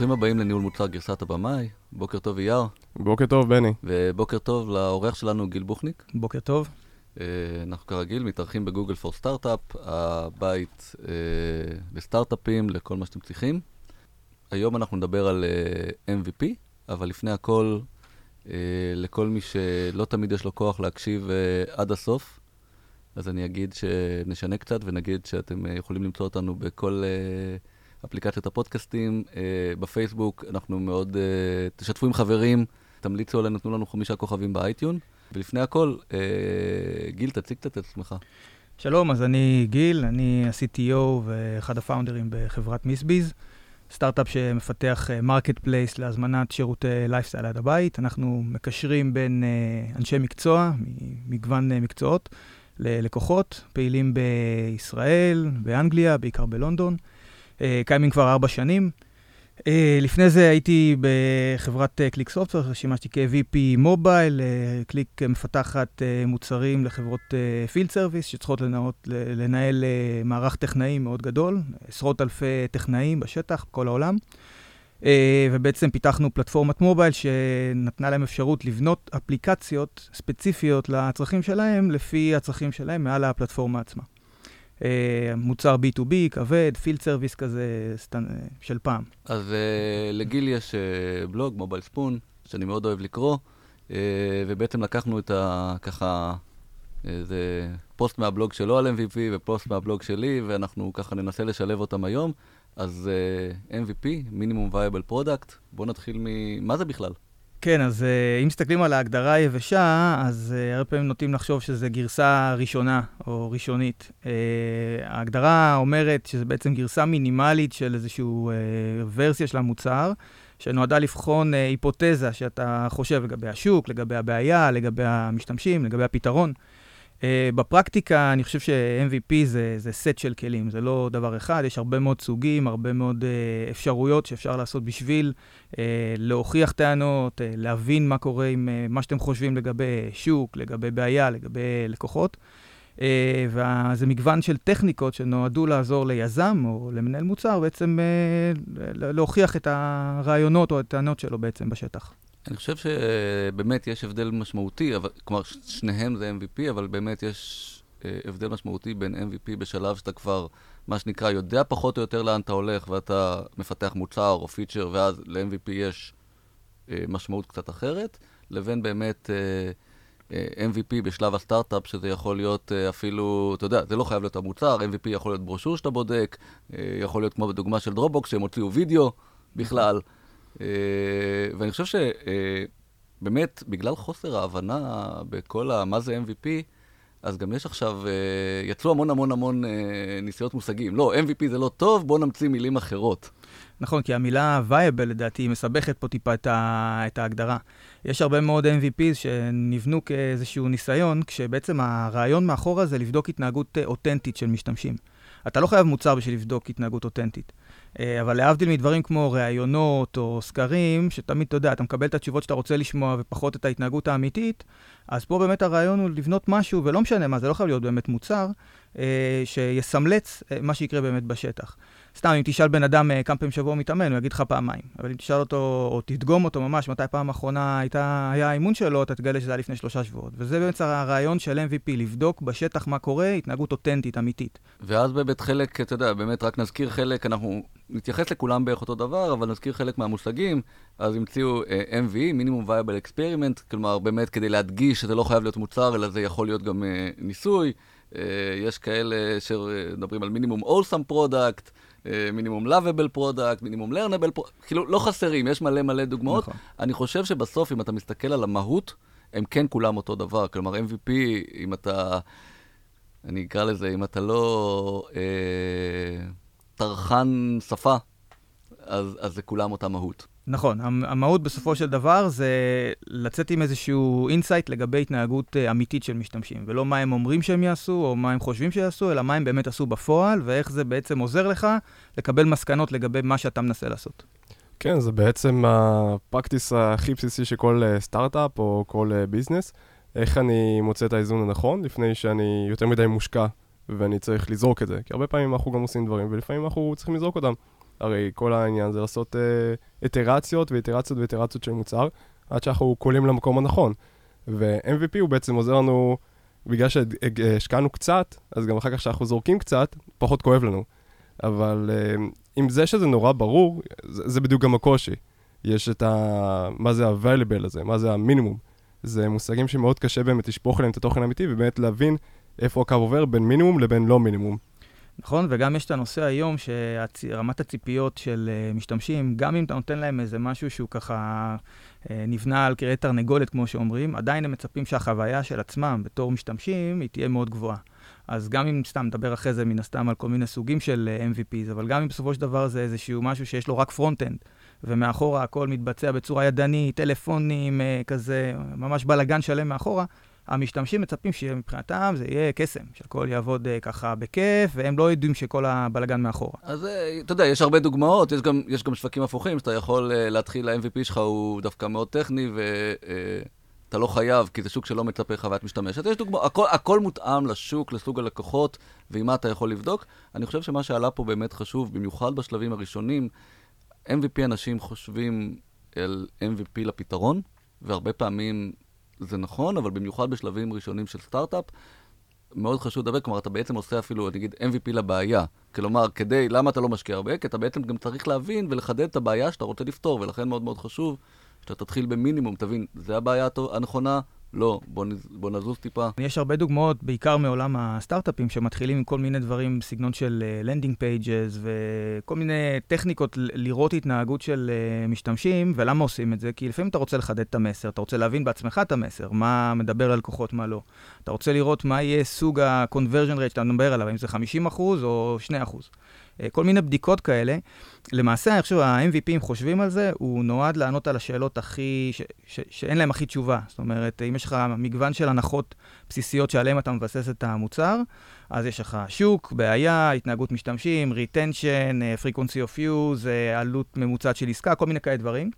ברוכים הבאים לניהול מוצר גרסת הבמאי. בוקר טוב אייר. בוקר טוב, בני. ובוקר טוב לאורח שלנו גיל בוכניק. בוקר טוב. Uh, אנחנו כרגיל מתארחים בגוגל פור סטארט-אפ, הבית uh, לסטארט-אפים, לכל מה שאתם צריכים. היום אנחנו נדבר על uh, MVP, אבל לפני הכל, uh, לכל מי שלא תמיד יש לו כוח להקשיב uh, עד הסוף, אז אני אגיד שנשנה קצת ונגיד שאתם uh, יכולים למצוא אותנו בכל... Uh, אפליקציית הפודקאסטים, אה, בפייסבוק, אנחנו מאוד, אה, תשתפו עם חברים, תמליצו עלינו, תנו לנו חמישה כוכבים באייטיון. ולפני הכל, אה, גיל, תציג את עצמך. שלום, אז אני גיל, אני ה-CTO ואחד ה founder ים בחברת MissBeez, סטארט-אפ שמפתח market uh, place להזמנת שירותי לייפסטייל עד הבית. אנחנו מקשרים בין uh, אנשי מקצוע, מגוון uh, מקצועות, ללקוחות, פעילים בישראל, באנגליה, בעיקר בלונדון. אה, קיימים כבר ארבע שנים. אה, לפני זה הייתי בחברת ClickSoftware, שימשתי כ-VP mobile, Click מפתחת אה, מוצרים לחברות field service, שצריכות לנהות, לנהל מערך טכנאים מאוד גדול, עשרות אלפי טכנאים בשטח, בכל העולם. ובעצם פיתחנו פלטפורמת mobile שנתנה להם אפשרות לבנות אפליקציות ספציפיות לצרכים שלהם, לפי הצרכים שלהם מעל הפלטפורמה עצמה. אה, מוצר B2B, כבד, field service כזה. של פעם. אז אה, לגיל יש אה, בלוג, Mobile Spoon, שאני מאוד אוהב לקרוא, ובעצם לקחנו את ה... ככה... זה פוסט מהבלוג שלו על MVP ופוסט מהבלוג שלי, ואנחנו ככה ננסה לשלב אותם היום. אז MVP, minimum viable product, בואו נתחיל מ... מה זה בכלל? כן, אז uh, אם מסתכלים על ההגדרה היבשה, אז uh, הרבה פעמים נוטים לחשוב שזה גרסה ראשונה או ראשונית. Uh, ההגדרה אומרת שזה בעצם גרסה מינימלית של איזושהי ורסיה של המוצר, שנועדה לבחון היפותזה שאתה חושב לגבי השוק, לגבי הבעיה, לגבי המשתמשים, לגבי הפתרון. Uh, בפרקטיקה, אני חושב ש-MVP זה, זה סט של כלים, זה לא דבר אחד, יש הרבה מאוד סוגים, הרבה מאוד uh, אפשרויות שאפשר לעשות בשביל uh, להוכיח טענות, uh, להבין מה קורה עם uh, מה שאתם חושבים לגבי שוק, לגבי בעיה, לגבי לקוחות. Uh, וזה מגוון של טכניקות שנועדו לעזור ליזם או למנהל מוצר בעצם uh, להוכיח את הרעיונות או הטענות שלו בעצם בשטח. אני חושב שבאמת יש הבדל משמעותי, אבל, כלומר, שניהם זה MVP, אבל באמת יש אה, הבדל משמעותי בין MVP בשלב שאתה כבר, מה שנקרא, יודע פחות או יותר לאן אתה הולך, ואתה מפתח מוצר או פיצ'ר, ואז ל-MVP יש אה, משמעות קצת אחרת, לבין באמת אה, MVP בשלב הסטארט-אפ, שזה יכול להיות אפילו, אתה יודע, זה לא חייב להיות המוצר, MVP יכול להיות ברושור שאתה בודק, יכול להיות כמו בדוגמה של Dropbox, שהם הוציאו וידאו בכלל. אה, ואני חושב שבאמת, בגלל חוסר ההבנה בכל ה... מה זה MVP, אז גם יש עכשיו, אה, יצאו המון המון המון אה, ניסיונות מושגים. לא, MVP זה לא טוב, בואו נמציא מילים אחרות. נכון, כי המילה viable לדעתי מסבכת פה טיפה את, ה, את ההגדרה. יש הרבה מאוד MVPs שנבנו כאיזשהו ניסיון, כשבעצם הרעיון מאחורה זה לבדוק התנהגות אותנטית של משתמשים. אתה לא חייב מוצר בשביל לבדוק התנהגות אותנטית. אה, אבל להבדיל מדברים כמו ראיונות או סקרים, שתמיד, אתה יודע, אתה מקבל את התשובות שאתה רוצה לשמוע ופחות את ההתנהגות האמיתית, אז פה באמת הרעיון הוא לבנות משהו, ולא משנה מה, זה לא חייב להיות באמת מוצר, אה, שיסמלץ אה, מה שיקרה באמת בשטח. סתם, אם תשאל בן אדם כמה פעמים שבוע מתאמן, הוא יגיד לך פעמיים. אבל אם תשאל אותו, או תדגום אותו ממש, מתי פעם האחרונה הייתה, היה האימון שלו, אתה תגלה שזה היה לפני שלושה שבועות. וזה באמת הרעיון של MVP, לבדוק בשטח מה קורה, התנהגות אותנטית, אמיתית. ואז באמת חלק, אתה יודע, באמת רק נזכיר חלק, אנחנו נתייחס לכולם בערך אותו דבר, אבל נזכיר חלק מהמושגים. אז המציאו uh, MV, minimum viable experiment, כלומר, באמת כדי להדגיש שזה לא חייב להיות מוצר, אלא זה יכול להיות גם uh, ניסוי. Uh, יש כאלה שמדברים על minimum awesome product, minimum lovable product, minimum learnable product, כאילו, לא חסרים, יש מלא מלא דוגמאות. נכון. אני חושב שבסוף, אם אתה מסתכל על המהות, הם כן כולם אותו דבר. כלומר, MVP, אם אתה, אני אקרא לזה, אם אתה לא אה, טרחן שפה, אז, אז זה כולם אותה מהות. נכון, המהות בסופו של דבר זה לצאת עם איזשהו insight לגבי התנהגות אה, אמיתית של משתמשים, ולא מה הם אומרים שהם יעשו, או מה הם חושבים שיעשו, אלא מה הם באמת עשו בפועל, ואיך זה בעצם עוזר לך לקבל מסקנות לגבי מה שאתה מנסה לעשות. כן, זה בעצם ה practice הכי בסיסי של כל אה, סטארט-אפ או כל business. אה, איך אני מוצא את האיזון הנכון, לפני שאני יותר מדי מושקע ואני צריך לזרוק את זה. כי הרבה פעמים אנחנו גם עושים דברים, ולפעמים אנחנו צריכים לזרוק אותם. הרי כל העניין זה לעשות אה, איטרציות ואיטרציות ואיטרציות של מוצר, עד שאנחנו קולים למקום הנכון. ו-MVP הוא בעצם עוזר לנו, בגלל שהשקענו קצת, אז גם אחר כך כשאנחנו זורקים קצת, פחות כואב לנו. אבל אה, עם זה שזה נורא ברור, זה, זה בדיוק גם הקושי. יש את ה... מה זה ה-valuable הזה, מה זה המינימום. זה מושגים שמאוד קשה באמת לשפוך עליהם את התוכן האמיתי, ובאמת להבין איפה הקו עובר בין מינימום לבין לא מינימום. נכון, וגם יש את הנושא היום שרמת הציפיות של uh, משתמשים, גם אם אתה נותן להם איזה משהו שהוא ככה uh, נבנה על כרעי תרנגולת, כמו שאומרים, עדיין הם מצפים שהחוויה של עצמם בתור משתמשים היא תהיה מאוד גבוהה. אז גם אם סתם נדבר אחרי זה מן הסתם על כל מיני סוגים של אה, MVPs, אבל גם אם בסופו של דבר זה איזשהו משהו שיש לו רק front-end, ומאחורה הכל מתבצע בצורה ידנית, טלפונים, כזה, ממש בלאגן שלם מאחורה, המשתמשים מצפים שמבחינתם זה יהיה קסם, שהכל יעבוד uh, ככה בכיף, והם לא יודעים שכל הבלגן מאחורה. אז uh, אתה יודע, יש הרבה דוגמאות, יש גם, יש גם שווקים הפוכים, שאתה יכול uh, להתחיל, ה-MVP שלך הוא דווקא מאוד טכני, ואתה uh, לא חייב, כי זה שוק שלא מצפה חוויית משתמשת. יש דוגמאות, הכל, הכל מותאם לשוק, לסוג הלקוחות, ועם מה אתה יכול לבדוק. אני חושב שמה שעלה פה באמת חשוב, במיוחד בשלבים הראשונים, MVP אנשים חושבים על MVP לפתרון, והרבה פעמים זה נכון, אבל במיוחד בשלבים ראשונים של סטארט-אפ, מאוד חשוב לדבר, כלומר, אתה בעצם עושה אפילו, נגיד, MVP לבעיה. כלומר, כדי, למה אתה לא משקיע הרבה? כי אתה בעצם גם צריך להבין ולחדד את הבעיה שאתה רוצה לפתור, ולכן מאוד מאוד חשוב שאתה תתחיל במינימום, תבין, זה הבעיה הנכונה, לא, בוא, נז, בוא נזוז טיפה. יש הרבה דוגמאות, בעיקר מעולם הסטארט-אפים, שמתחילים עם כל מיני דברים, סגנון של uh, pages, וכל מיני טכניקות לראות התנהגות של uh, משתמשים, ולמה עושים את זה? כי לפעמים אתה רוצה לחדד את המסר, אתה רוצה להבין בעצמך את המסר, מה מדבר ללקוחות, מה לא. אתה רוצה לראות מה יהיה סוג ה-conversion rate שאתה מדבר עליו, אם זה 50% או 2%. אה, כל מיני בדיקות כאלה. למעשה, אני חושב, ה-MVPים חושבים על זה, הוא נועד לענות על השאלות הכי, ש, ש, שאין להם הכי תשובה. זאת אומרת, אם יש לך מגוון של הנחות בסיסיות שעליהן אתה מבסס את המוצר, אז יש לך שוק, בעיה, התנהגות משתמשים, retention, אה, frequency of use, אה, עלות ממוצעת של עסקה, כל מיני כאלה דברים.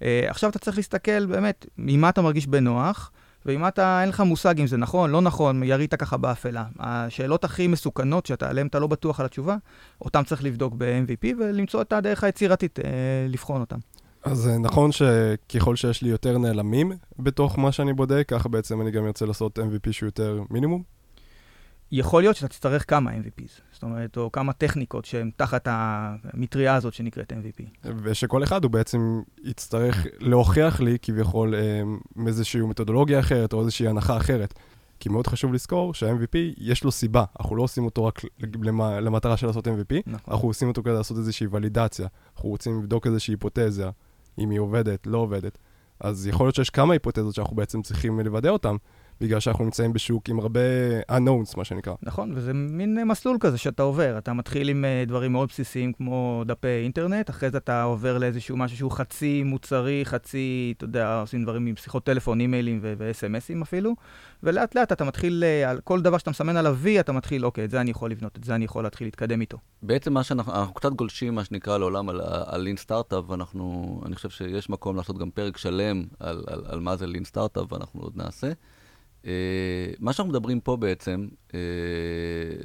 עכשיו אתה צריך להסתכל באמת, ממה אתה מרגיש בנוח. ואם אתה, אין לך מושג אם זה נכון, לא נכון, ירית ככה באפלה. השאלות הכי מסוכנות, שעליהן אתה לא בטוח על התשובה, אותן צריך לבדוק ב-MVP ולמצוא את הדרך היצירתית אה, לבחון אותן. אז אה, נכון שככל שיש לי יותר נעלמים בתוך מה שאני בודק, ככה בעצם אני גם ארצה לעשות MVP שהוא יותר מינימום? יכול להיות שאתה תצטרך כמה MVPs, זאת אומרת, או כמה טכניקות שהן תחת המטריה הזאת שנקראת MVP. ושכל אחד הוא בעצם יצטרך להוכיח לי כביכול איזושהי מתודולוגיה אחרת או איזושהי הנחה אחרת. כי מאוד חשוב לזכור שה-MVP יש לו סיבה, אנחנו לא עושים אותו רק למטרה של לעשות MVP, נכון. אנחנו עושים אותו כדי לעשות איזושהי ולידציה, אנחנו רוצים לבדוק איזושהי היפותזה, אם היא עובדת, לא עובדת. אז יכול להיות שיש כמה היפותזות שאנחנו בעצם צריכים לוודא אותן, בגלל שאנחנו נמצאים בשוק עם הרבה unknowns, מה שנקרא. נכון, וזה מין מסלול כזה שאתה עובר. אתה מתחיל עם uh, דברים מאוד בסיסיים כמו דפי אינטרנט, אחרי זה אתה עובר לאיזשהו משהו שהוא חצי מוצרי, חצי, אתה יודע, עושים דברים עם שיחות טלפון, אימיילים ו-SMSים אפילו, ולאט לאט אתה מתחיל, uh, על כל דבר שאתה מסמן עליו V, אתה מתחיל, אוקיי, את זה אני יכול לבנות, את זה אני יכול להתחיל להתקדם איתו. בעצם מה שאנחנו, אנחנו קצת גולשים, מה שנקרא, לעולם על, על לין סטארט-אפ, ואנחנו, אני חושב שיש מקום לעשות גם פרק שלם על, על, על מה זה לין סטארט-אפ, ואנחנו עוד נעשה. Uh, מה שאנחנו מדברים פה בעצם, uh,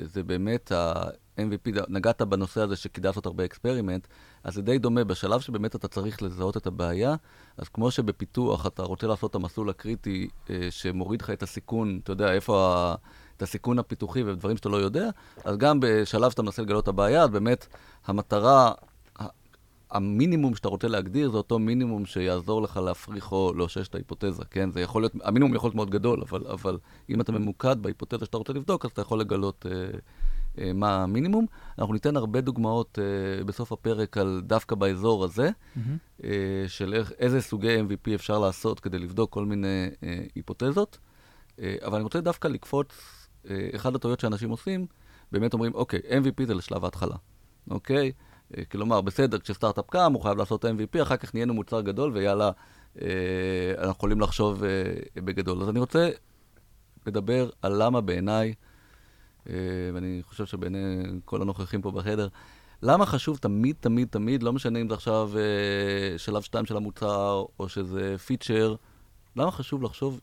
זה באמת ה-MVP, נגעת בנושא הזה שכדאי לעשות הרבה experiment, אז זה די דומה, בשלב שבאמת אתה צריך לזהות את הבעיה, אז כמו שבפיתוח אתה רוצה לעשות את המסלול הקריטי uh, שמוריד לך את הסיכון, אתה יודע, איפה ה... את הסיכון הפיתוחי ודברים שאתה לא יודע, אז גם בשלב שאתה מנסה לגלות את הבעיה, אז באמת המטרה המינימום שאתה רוצה להגדיר זה אותו מינימום שיעזור לך להפריך או לאושש את ה hypothesis, כן? זה יכול להיות, המינימום יכול להיות מאוד גדול, אבל, אבל אם אתה ממוקד בהיפותזה שאתה רוצה לבדוק, אז אתה יכול לגלות אה, אה, מה המינימום. אנחנו ניתן הרבה דוגמאות אה, בסוף הפרק על דווקא באזור הזה, mm-hmm. אה, של איך, איזה סוגי MVP אפשר לעשות כדי לבדוק כל מיני אה, היפותזות. אה, אבל אני רוצה דווקא לקפוץ, אה, אחד הטעויות שאנשים עושים, באמת אומרים, אוקיי, MVP זה לשלב ההתחלה, אוקיי? אה, כלומר, בסדר, כשסטארט-אפ קם, הוא חייב לעשות MVP, אחר כך נהיינו מוצר גדול, ויאללה, אה, אנחנו יכולים לחשוב אה, בגדול. אז אני רוצה לדבר על למה בעיניי, ואני חושב שבעיני כל הנוכחים פה בחדר, למה חשוב תמיד, תמיד, תמיד, לא משנה אם זה עכשיו שלב 2 של המוצר, או שזה פיצ'ר, למה חשוב לחשוב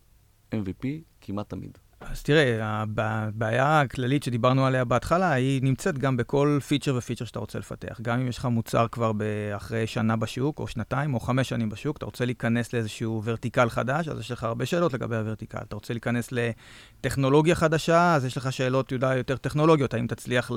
MVP כמעט תמיד? אז תראה, הבעיה הכללית שדיברנו עליה בהתחלה, היא נמצאת גם בכל פיצ'ר ופיצ'ר שאתה רוצה לפתח. גם אם יש לך מוצר כבר אחרי שנה בשוק, או שנתיים, או חמש שנים בשוק, אתה רוצה להיכנס לאיזשהו vertical חדש, אז יש לך הרבה שאלות לגבי ה vertical. אתה רוצה להיכנס לטכנולוגיה חדשה, אז יש לך שאלות יודע, יותר טכנולוגיות, האם תצליח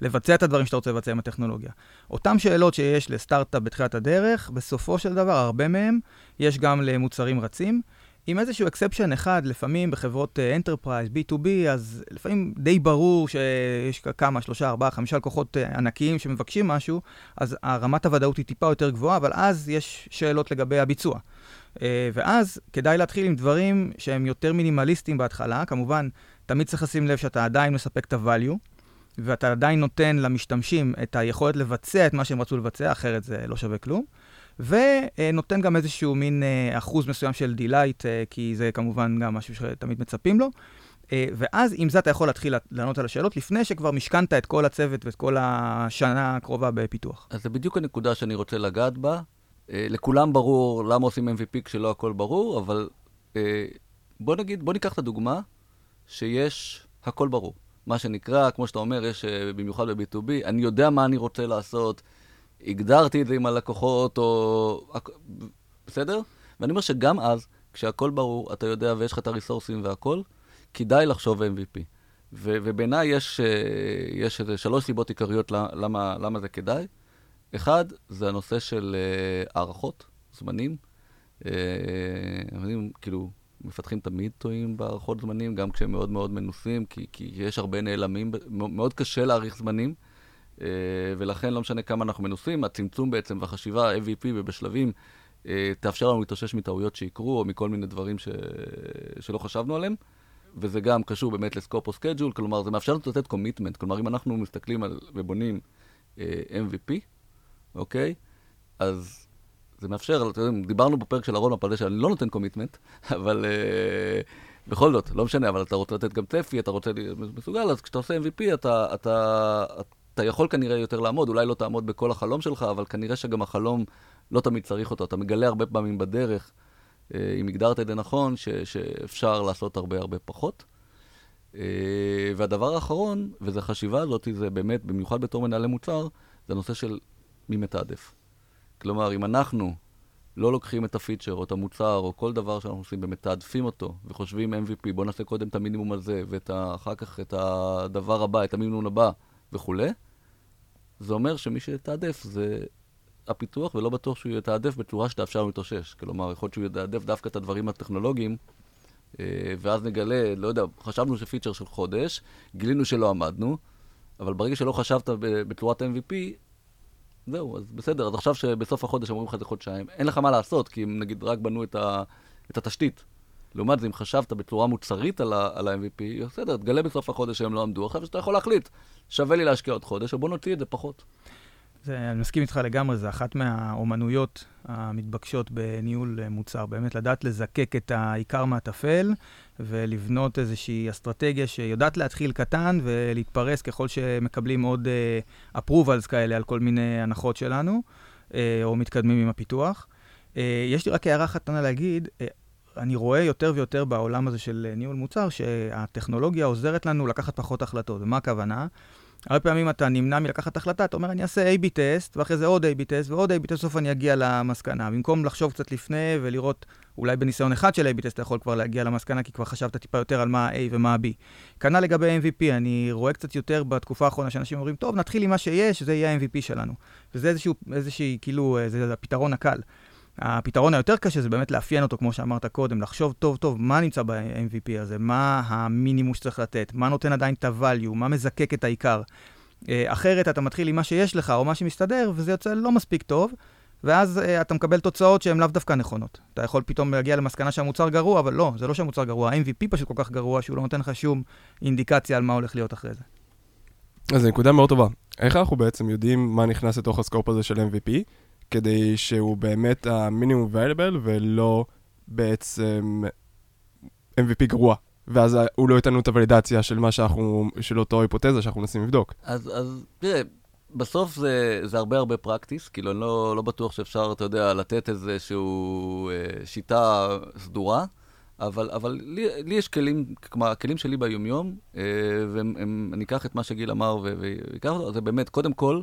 לבצע את הדברים שאתה רוצה לבצע עם הטכנולוגיה. אותן שאלות שיש לסטארט-אפ בתחילת הדרך, בסופו של דבר, הרבה מהם, יש גם למוצרים רצים. עם איזשהו exception אחד, לפעמים בחברות enterprise, uh, B2B, אז לפעמים די ברור שיש כמה, שלושה, ארבעה, חמישה לקוחות uh, ענקיים שמבקשים משהו, אז רמת הוודאות היא טיפה יותר גבוהה, אבל אז יש שאלות לגבי הביצוע. Uh, ואז כדאי להתחיל עם דברים שהם יותר מינימליסטיים בהתחלה. כמובן, תמיד צריך לשים לב שאתה עדיין מספק את ה-value, ואתה עדיין נותן למשתמשים את היכולת לבצע את מה שהם רצו לבצע, אחרת זה לא שווה כלום. ונותן גם איזשהו מין אה, אחוז מסוים של delight, אה, כי זה כמובן גם משהו שתמיד מצפים לו. אה, ואז עם זה אתה יכול להתחיל לענות על השאלות, לפני שכבר מישכנת את כל הצוות ואת כל השנה הקרובה בפיתוח. אז זה בדיוק הנקודה שאני רוצה לגעת בה. לכולם ברור למה עושים MVP כשלא הכל ברור, אבל בוא נגיד, בוא ניקח את הדוגמה שיש הכל ברור. מה שנקרא, כמו שאתה אומר, יש במיוחד ב-B2B, אני יודע מה אני רוצה לעשות, הגדרתי את זה עם הלקוחות, או... בסדר? ואני אומר שגם אז, כשהכול ברור, אתה יודע ויש לך את הריסורסים והכול, כדאי לחשוב MVP. ו- ובעיניי יש, אה, יש איזה שלוש סיבות עיקריות למה, למה זה כדאי. אחד, זה הנושא של uh, הערכות, זמנים. Uh, כאילו, מפתחים תמיד טועים בהערכות זמנים, גם כשהם מאוד מאוד מנוסים, כי, כי יש הרבה נעלמים, מאוד קשה להעריך זמנים. אה, ולכן לא משנה כמה אנחנו מנוסים, הצמצום בעצם והחשיבה MVP ובשלבים אה, תאפשר לנו להתאושש מטעויות שיקרו, או מכל מיני דברים ש... שלא חשבנו עליהם. וזה גם קשור באמת ל scope או schedule, כלומר זה מאפשר לנו לתת commitment, כלומר אם אנחנו מסתכלים על ובונים אה, MVP, אוקיי? אז זה מאפשר, אתם דיברנו בפרק של הרולמפ על זה שאני לא נותן קומיטמנט, אבל uh, בכל זאת, לא משנה, אבל אתה רוצה לתת גם צפי, אתה רוצה להיות מסוגל, אז כשאתה עושה MVP אתה, אתה, אתה אתה יכול כנראה יותר לעמוד, אולי לא תעמוד בכל החלום שלך, אבל כנראה שגם החלום לא תמיד צריך אותו. אתה מגלה הרבה פעמים בדרך, אה, אם הגדרת את זה נכון, ש, שאפשר לעשות הרבה הרבה פחות. אה, והדבר האחרון, וזו החשיבה הזאת, זה באמת, במיוחד בתור מנהלי מוצר, זה הנושא של מי מתעדף. כלומר, אם אנחנו לא לוקחים את הפיצ'ר או את המוצר או כל דבר שאנחנו עושים ומתעדפים אותו וחושבים MVP, בוא נעשה קודם את המינימום הזה ואחר כך את הדבר הבא, את המינימום הבא, וכולי, זה אומר שמי שיתעדף זה הפיתוח, ולא בטוח שהוא יתעדף בצורה שתאפשר להתאושש. כלומר, יכול להיות שהוא יתעדף דווקא את הדברים הטכנולוגיים, אה, ואז נגלה, לא יודע, חשבנו שפיצ'ר של חודש, גילינו שלא עמדנו, אבל ברגע שלא חשבת בצורת MVP, זהו, אז בסדר, אז עכשיו שבסוף החודש אומרים לך זה חודשיים, אין לך מה לעשות, כי הם נגיד רק בנו את, ה, את התשתית. לעומת זה, אם חשבת בצורה מוצרית על ה-MVP, בסדר, תגלה בסוף החודש שהם לא עמדו, עכשיו שאתה יכול להחליט, שווה לי להשקיע עוד חודש, או בוא נוציא את זה פחות. זה, אני מסכים איתך לגמרי, זה אחת מהאומנויות המתבקשות בניהול מוצר. באמת לדעת לזקק את העיקר מהטפל ולבנות איזושהי אסטרטגיה שיודעת להתחיל קטן ולהתפרס ככל שמקבלים עוד uh, approvals כאלה על כל מיני הנחות שלנו, uh, או מתקדמים עם הפיתוח. Uh, יש לי רק הערה אחת קטנה להגיד, uh, אני רואה יותר ויותר בעולם הזה של ניהול מוצר, שהטכנולוגיה עוזרת לנו לקחת פחות החלטות. ומה הכוונה? הרבה פעמים אתה נמנע מלקחת החלטה, אתה אומר, אני אעשה A-B טסט, ואחרי זה עוד A-B טסט, ועוד A-B טסט, בסוף אני אגיע למסקנה. במקום לחשוב קצת לפני ולראות, אולי בניסיון אחד של A-B טסט אתה יכול כבר להגיע למסקנה, כי כבר חשבת טיפה יותר על מה ה-A ומה ה-B. כנ"ל לגבי MVP, אני רואה קצת יותר בתקופה האחרונה שאנשים אומרים, טוב, נתחיל עם מה שיש, זה יהיה ה-MVP שלנו. וזה איזשהו, איזושהי, כאילו, זה הפתרון הקל. הפתרון היותר קשה זה באמת לאפיין אותו, כמו שאמרת קודם, לחשוב טוב טוב מה נמצא ב-MVP הזה, מה המינימום שצריך לתת, מה נותן עדיין את ה-value, מה מזקק את העיקר. אה, אחרת אתה מתחיל עם מה שיש לך או מה שמסתדר, וזה יוצא לא מספיק טוב, ואז uh, אתה מקבל תוצאות שהן לאו דווקא נכונות. אתה יכול פתאום להגיע למסקנה שהמוצר גרוע, אבל לא, זה לא שהמוצר גרוע, ה-MVP פשוט כל כך גרוע שהוא לא נותן לך שום אינדיקציה על מה הולך להיות אחרי זה. אז זו נקודה מאוד טובה. איך אנחנו בעצם יודעים מה נכנס לתוך הסקופ הזה של MVP? כדי שהוא באמת המינימום וייליבל ולא בעצם MVP גרוע. ואז הוא לא ייתן לנו את הוולידציה של מה שאנחנו, של אותו היפותזה שאנחנו מנסים לבדוק. אז, אז תראה, בסוף זה, זה הרבה הרבה פרקטיס, כאילו אני לא, לא בטוח שאפשר, אתה יודע, לתת איזושהי אה, שיטה סדורה, אבל, אבל לי, לי יש כלים, כלומר, הכלים שלי ביומיום, אה, ואני אקח את מה שגיל אמר ואקח אותו, זה באמת, קודם כל,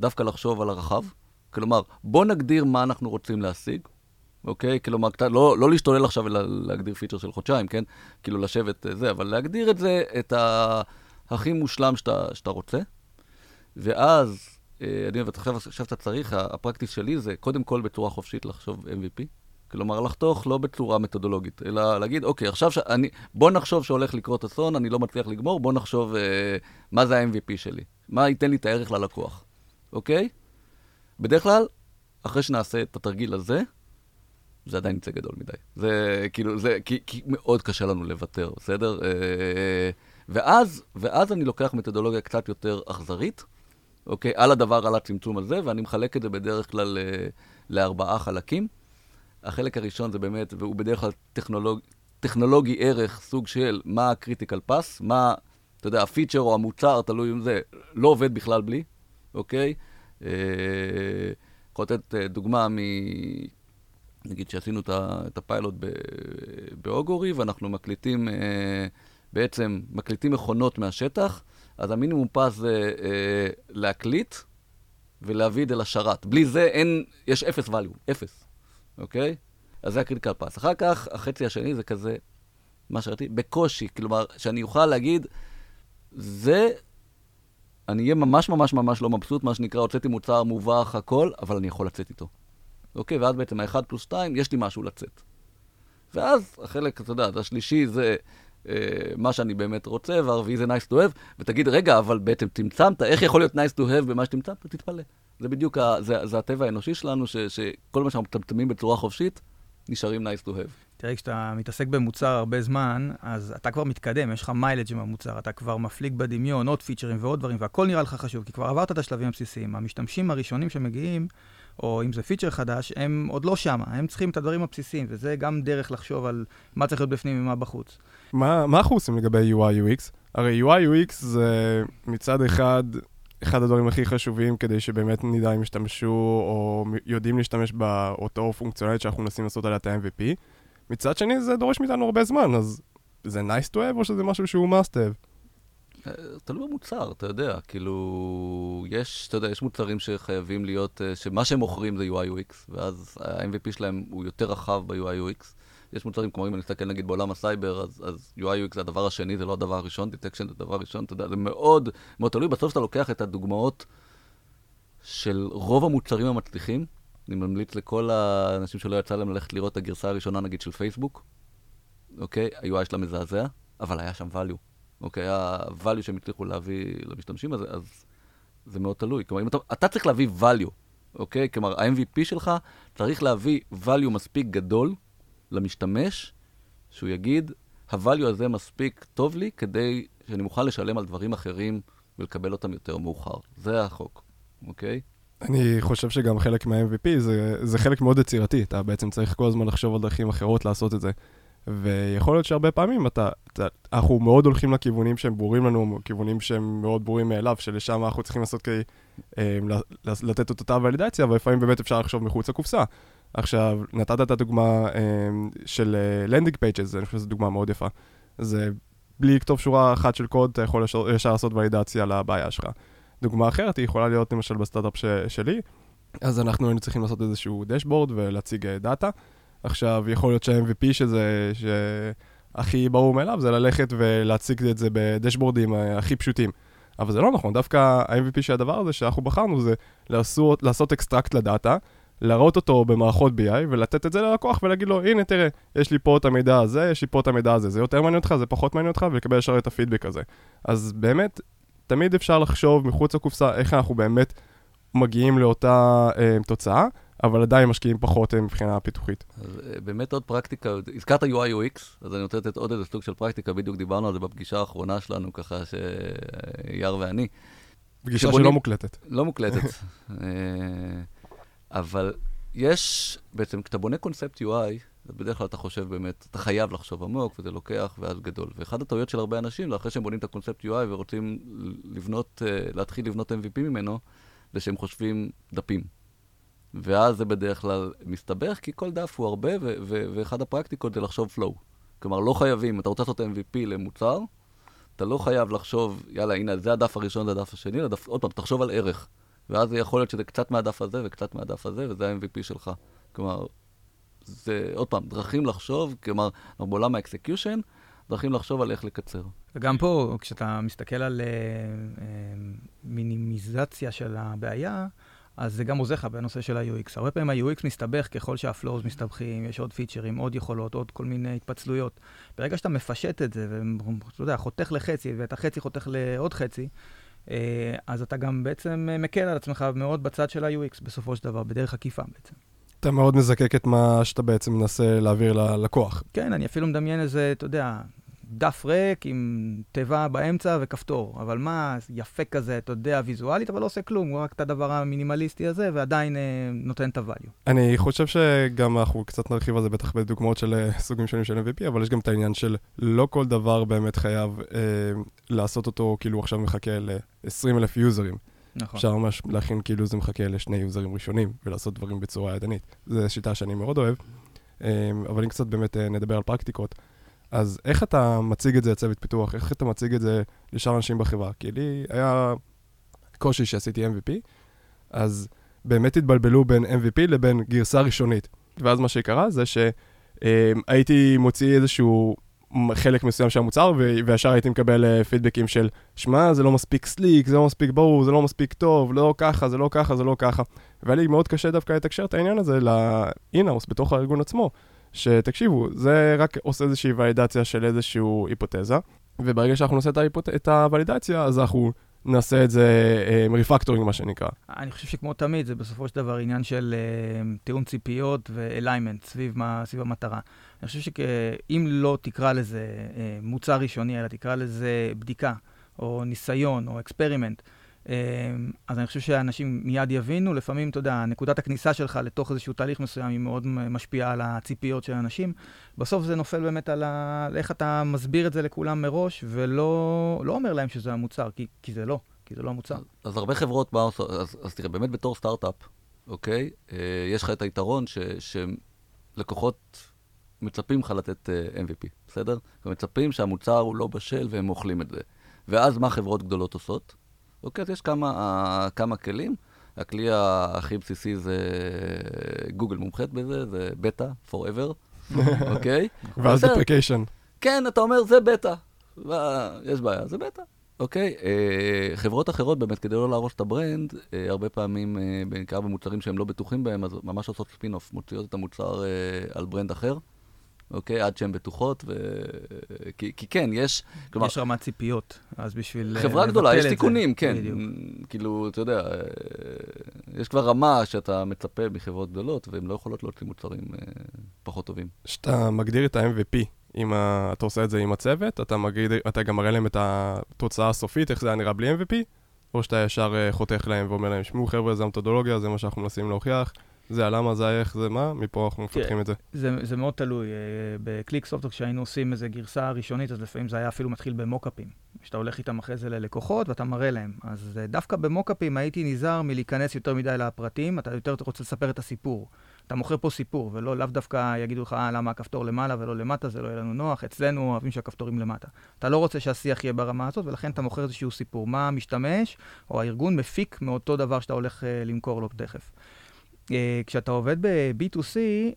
דווקא לחשוב על הרחב. כלומר, בוא נגדיר מה אנחנו רוצים להשיג, אוקיי? כלומר, לא, לא להשתולל עכשיו ולהגדיר פיצ'ר של חודשיים, כן? כאילו לשבת אה, זה, אבל להגדיר את זה, את ה... הכי מושלם שאתה, שאתה רוצה. ואז, אה, אני אוהב, עכשיו, עכשיו אתה צריך, הפרקטיס שלי זה קודם כל בצורה חופשית לחשוב MVP. כלומר, לחתוך לא בצורה מתודולוגית, אלא להגיד, אוקיי, עכשיו שאני, בוא נחשוב שהולך לקרות אסון, אני לא מצליח לגמור, בוא נחשוב אה, מה זה ה-MVP שלי, מה ייתן לי את הערך ללקוח, אוקיי? בדרך כלל, אחרי שנעשה את התרגיל הזה, זה עדיין יצא גדול מדי. זה כאילו, זה, כי, כי מאוד קשה לנו לוותר, בסדר? אה, ואז, ואז אני לוקח מתודולוגיה קצת יותר אכזרית, אוקיי? על הדבר, על הצמצום הזה, ואני מחלק את זה בדרך כלל אה, לארבעה חלקים. החלק הראשון זה באמת, והוא בדרך כלל טכנולוג, טכנולוגי ערך, סוג של מה הקריטיקל פס, מה, אתה יודע, הפיצ'ר או המוצר, תלוי אם זה, לא עובד בכלל בלי, אוקיי? יכול לתת אה, דוגמה מ... נגיד שעשינו את הפיילוט באוגורי, ואנחנו מקליטים, אה, בעצם מקליטים מכונות מהשטח, אז המינימום path זה להקליט ולהביא את זה לשרת. בלי זה אין, יש אפס value, אפס. אוקיי? אז זה ה critical path. אחר כך, החצי השני זה כזה, מה שראיתי, בקושי, כלומר, שאני אוכל להגיד, זה, אני אהיה ממש ממש ממש לא מבסוט, מה שנקרא, הוצאתי מוצר מובך, הכל, אבל אני יכול לצאת איתו. אוקיי? ואז בעצם האחד פלוס שתיים, יש לי משהו לצאת. ואז החלק, אתה יודע, השלישי זה אה, מה שאני באמת רוצה, והרביעי זה nice to have, ותגיד, רגע, אבל בעצם צמצמת, איך יכול להיות nice to have במה שתמצמת? תתפלא. זה בדיוק, ה, זה, זה הטבע האנושי שלנו, ש, שכל מה שאנחנו מטמטמים בצורה חופשית, נשארים nice to have. תראה, כשאתה מתעסק במוצר הרבה זמן, אז אתה כבר מתקדם, יש לך מיילג' עם המוצר, אתה כבר מפליג בדמיון, עוד פיצ'רים ועוד דברים, והכל נראה לך חשוב, כי כבר עברת את השלבים הבסיסיים. המשתמשים הראשונים שמגיעים, או אם זה פיצ'ר חדש, הם עוד לא שמה, הם צריכים את הדברים הבסיסיים, וזה גם דרך לחשוב על מה צריך להיות בפנים ומה בחוץ. מה, מה אנחנו עושים לגבי UI/UX? הרי UI/UX זה מצד אחד אחד הדברים הכי חשובים כדי שבאמת נדע אם ישתמשו או יודעים להשתמש באותו פונקציונלית שאנחנו מנסים לעשות עליה את ה-MVP. מצד שני, זה דורש מאיתנו הרבה זמן, אז זה nice to have או שזה משהו שהוא must have? אה, תלוי במוצר, אתה יודע, כאילו, יש, אתה יודע, יש מוצרים שחייבים להיות, אה, שמה שהם מוכרים זה UI/UX, ואז ה-MVP שלהם הוא יותר רחב ב-UI/UX. יש מוצרים, כמו אם אני מסתכל נגיד בעולם הסייבר, אז, אז UI/UX זה הדבר השני, זה לא הדבר הראשון, Detection זה הדבר הראשון, אתה יודע, זה מאוד מאוד תלוי. בסוף אתה לוקח את הדוגמאות של רוב המוצרים המצליחים, אני ממליץ לכל האנשים שלא יצא להם ללכת לראות את הגרסה הראשונה, נגיד, של פייסבוק, אוקיי? ה-UI שלה מזעזע, אבל היה שם value, אוקיי? היה value שהם הצליחו להביא למשתמשים, אז, אז זה מאוד תלוי. כלומר, אם אתה, אתה צריך להביא value, אוקיי? כלומר, ה-MVP שלך צריך להביא value מספיק גדול, למשתמש, שהוא יגיד, ה-value הזה מספיק טוב לי כדי שאני מוכן לשלם על דברים אחרים ולקבל אותם יותר מאוחר. זה החוק, אוקיי? אני חושב שגם חלק מה-MVP זה, זה חלק מאוד יצירתי, אתה בעצם צריך כל הזמן לחשוב על דרכים אחרות לעשות את זה. ויכול להיות שהרבה פעמים אתה, אתה, אנחנו מאוד הולכים לכיוונים שהם ברורים לנו, כיוונים שהם מאוד ברורים מאליו, שלשם אנחנו צריכים לעשות כדי אה, לתת את אותה validation, אבל לפעמים באמת אפשר לחשוב מחוץ לקופסה. עכשיו, נתת את הדוגמה אה, של landing uh, pages, אני חושב שזו דוגמה מאוד יפה. זה בלי לכתוב שורה אחת של קוד, אתה יכול ישר לעשות validation לבעיה שלך. דוגמה אחרת היא יכולה להיות למשל בסטארט-אפ ש, שלי, אז אנחנו היינו צריכים לעשות איזשהו dashboard ולהציג data. עכשיו, יכול להיות שה-MVP שזה, שהכי ברור מאליו, זה ללכת ולהציג את זה בדשבורדים אה, הכי פשוטים. אבל זה לא נכון, דווקא ה-MVP של הדבר הזה שאנחנו בחרנו זה לעשות, לעשות extract ל data, להראות אותו במערכות BI ולתת את זה ללקוח ולהגיד לו, הנה תראה, יש לי פה את המידע הזה, יש לי פה את המידע הזה, זה יותר מעניין אותך, זה פחות מעניין אותך, ולקבל ישר את הפידבק הזה. אז באמת, תמיד אפשר לחשוב מחוץ לקופסה איך אנחנו באמת מגיעים לאותה אה, תוצאה, אבל עדיין משקיעים פחות אה, מבחינה פיתוחית. אז אה, באמת עוד פרקטיקה, הזכרת UI/UX, אז אני רוצה לתת עוד איזה סוג של פרקטיקה, בדיוק דיברנו על זה בפגישה האחרונה שלנו, ככה שיאר ואני. פגישה שלא מוקלטת. לא מוקלטת. אבל יש, בעצם, כשאתה בונה קונספט UI, אז בדרך כלל אתה חושב באמת, אתה חייב לחשוב עמוק, וזה לוקח, ואז גדול. ואחת הטעויות של הרבה אנשים, אחרי שהם בונים את הקונספט UI ורוצים לבנות, אה, להתחיל לבנות MVP ממנו, זה שהם חושבים דפים. ואז זה בדרך כלל מסתבך, כי כל דף הוא הרבה, ו- ו- ואחד הפרקטיקות זה לחשוב flow. כלומר, לא חייבים, אתה רוצה לעשות MVP למוצר, אתה לא חייב לחשוב, יאללה, הנה, זה הדף הראשון, זה הדף השני, הדף, עוד פעם, תחשוב על ערך. ואז יכול להיות שזה קצת מהדף הזה וקצת מהדף הזה, וזה ה-MVP שלך. כלומר, זה, עוד פעם, דרכים לחשוב, כלומר, אנחנו בעולם ה execution, דרכים לחשוב על איך לקצר. וגם פה, כשאתה מסתכל על uh, uh, מינימיזציה של הבעיה, אז זה גם עוזר לך בנושא של ה-UX. הרבה פעמים ה-UX מסתבך ככל שהפלואוז מסתבכים, יש עוד פיצ'רים, עוד יכולות, עוד כל מיני התפצלויות. ברגע שאתה מפשט את זה, ואתה יודע, חותך לחצי, ואת החצי חותך לעוד חצי, אה, אז אתה גם בעצם מקל על עצמך מאוד בצד של ה-UX בסופו של דבר, בדרך עקיפה בעצם. אתה מאוד מזקק את מה שאתה בעצם מנסה להעביר ללקוח. כן, אני אפילו מדמיין איזה, אתה יודע, דף ריק עם תיבה באמצע וכפתור. אבל מה, יפה כזה, אתה יודע, ויזואלית, אבל לא עושה כלום, הוא רק את הדבר המינימליסטי הזה, ועדיין אה, נותן את ה-value. אני חושב שגם אנחנו קצת נרחיב על זה בטח בדוגמאות של אה, סוגים שונים של MVP, אבל יש גם את העניין של לא כל דבר באמת חייב אה, לעשות אותו, כאילו עכשיו מחכה ל-20 אלף יוזרים. נכון. אפשר ממש להכין כאילו זה מחכה לשני יוזרים ראשונים, ולעשות דברים בצורה ידנית. זו שיטה שאני מאוד אוהב. אה, אבל אם קצת באמת אה, נדבר על פרקטיקות, אז איך אתה מציג את זה לצוות פיתוח? איך אתה מציג את זה לשאר אנשים בחברה? כי לי היה קושי שעשיתי MVP, אז באמת התבלבלו בין MVP לבין גרסה ראשונית. ואז מה שקרה זה שהייתי מוציא איזשהו חלק מסוים של המוצר, וישר הייתי מקבל פידבקים אה, של, שמע, זה לא מספיק סליק, זה לא מספיק ברור, זה לא מספיק טוב, לא ככה, זה לא ככה, זה לא ככה. והיה לי מאוד קשה דווקא לתקשר את העניין הזה ל in-house בתוך הארגון עצמו. שתקשיבו, זה רק עושה איזושהי validation של איזושהי hypothesis, וברגע שאנחנו נעשה את, ההיפות... את ה validation, אז אנחנו נעשה את זה עם אה, refactoring, מה שנקרא. אני חושב שכמו תמיד, זה בסופו של דבר עניין של uh, תיאום ציפיות ו alignment סביב, סביב המטרה. אני חושב שאם לא תקרא לזה uh, מוצר ראשוני, אלא תקרא לזה בדיקה, או ניסיון, או experiment, אז אני חושב שאנשים מיד יבינו, לפעמים, אתה יודע, נקודת הכניסה שלך לתוך איזשהו תהליך מסוים היא מאוד משפיעה על הציפיות של אנשים. בסוף זה נופל באמת על ה... איך אתה מסביר את זה לכולם מראש, ולא לא אומר להם שזה המוצר, כי, כי זה לא, כי זה לא המוצר. אז, אז הרבה חברות באו, אז, אז תראה, באמת בתור סטארט-אפ, אוקיי? אה, יש לך את היתרון ש, שלקוחות מצפים לך לתת uh, MVP, בסדר? מצפים שהמוצר הוא לא בשל והם אוכלים את זה. ואז מה חברות גדולות עושות? אוקיי, אז יש כמה, uh, כמה כלים. הכלי הכי בסיסי זה גוגל מומחית בזה, זה בטא, forever, אוקיי? ואז deprecation. כן, אתה אומר, זה בטא. יש בעיה, זה בטא. אוקיי, uh, חברות אחרות באמת, כדי לא להרוס את ה brand, uh, הרבה פעמים, uh, בעיקר במוצרים שהם לא בטוחים בהם, אז ממש עושות ספין-אוף, מוציאות את המוצר uh, על brand אחר. אוקיי? עד שהן בטוחות, ו... כי, כי כן, יש... כלומר... יש רמת ציפיות, אז בשביל אה, חברה גדולה, יש תיקונים, כן. בדיוק. כאילו, אתה יודע, אה, יש כבר רמה שאתה מצפה מחברות גדולות, והן לא יכולות להוציא מוצרים אה, פחות טובים. כשאתה מגדיר את ה-MVP, אם ה... אתה עושה את זה עם הצוות, אתה, מגדיר, אתה גם מראה להם את התוצאה הסופית, איך זה היה נראה בלי MVP, או שאתה ישר חותך להם ואומר להם, שמעו חבר'ה, זה המתודולוגיה, זה מה שאנחנו מנסים להוכיח. זה הלמה, זה האיך, זה מה, מפה אנחנו מפתחים את זה. זה, זה מאוד תלוי. אה, בקליק סופטור, כשהיינו עושים איזו גרסה ראשונית, אז לפעמים זה היה אפילו מתחיל במוקאפים. שאתה הולך איתם אחרי זה ללקוחות ואתה מראה להם. אז אה, דווקא במוקאפים הייתי נזהר מלהיכנס יותר מדי לפרטים, אתה יותר רוצה לספר את הסיפור. אתה מוכר פה סיפור, ולא לאו דווקא יגידו לך, אה, למה הכפתור למעלה ולא למטה, זה לא יהיה לנו נוח, אצלנו אוהבים שהכפתורים למטה. אתה לא רוצה שהשיח יהיה ברמה הזאת, ולכן אתה מוכר איזשהו סיפור. מה המשתמש או הארגון מפיק מאותו דבר שאתה הולך uh, למכור לו תכף. Uh, כשאתה עובד ב-B2C,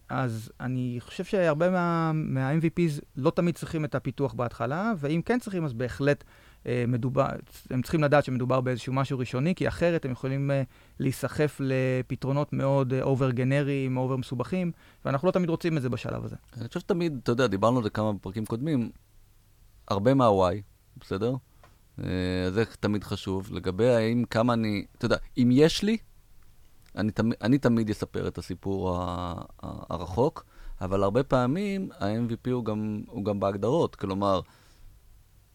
אז אני חושב שהרבה מה, מה-MVPs לא תמיד צריכים את הפיתוח בהתחלה, ואם כן צריכים, אז בהחלט uh, מדובר, הם צריכים לדעת שמדובר באיזשהו משהו ראשוני, כי אחרת הם יכולים uh, להיסחף לפתרונות מאוד over גנריים, over מסובכים, ואנחנו לא תמיד רוצים את זה בשלב הזה. אני חושב שתמיד, אתה יודע, דיברנו על זה כמה פרקים קודמים, הרבה מה-Y, בסדר? Uh, זה תמיד חשוב. לגבי האם כמה אני, אתה יודע, אם יש לי, אני, תמ, אני תמיד אספר את הסיפור הרחוק, אבל הרבה פעמים ה-MVP הוא גם, הוא גם בהגדרות. כלומר,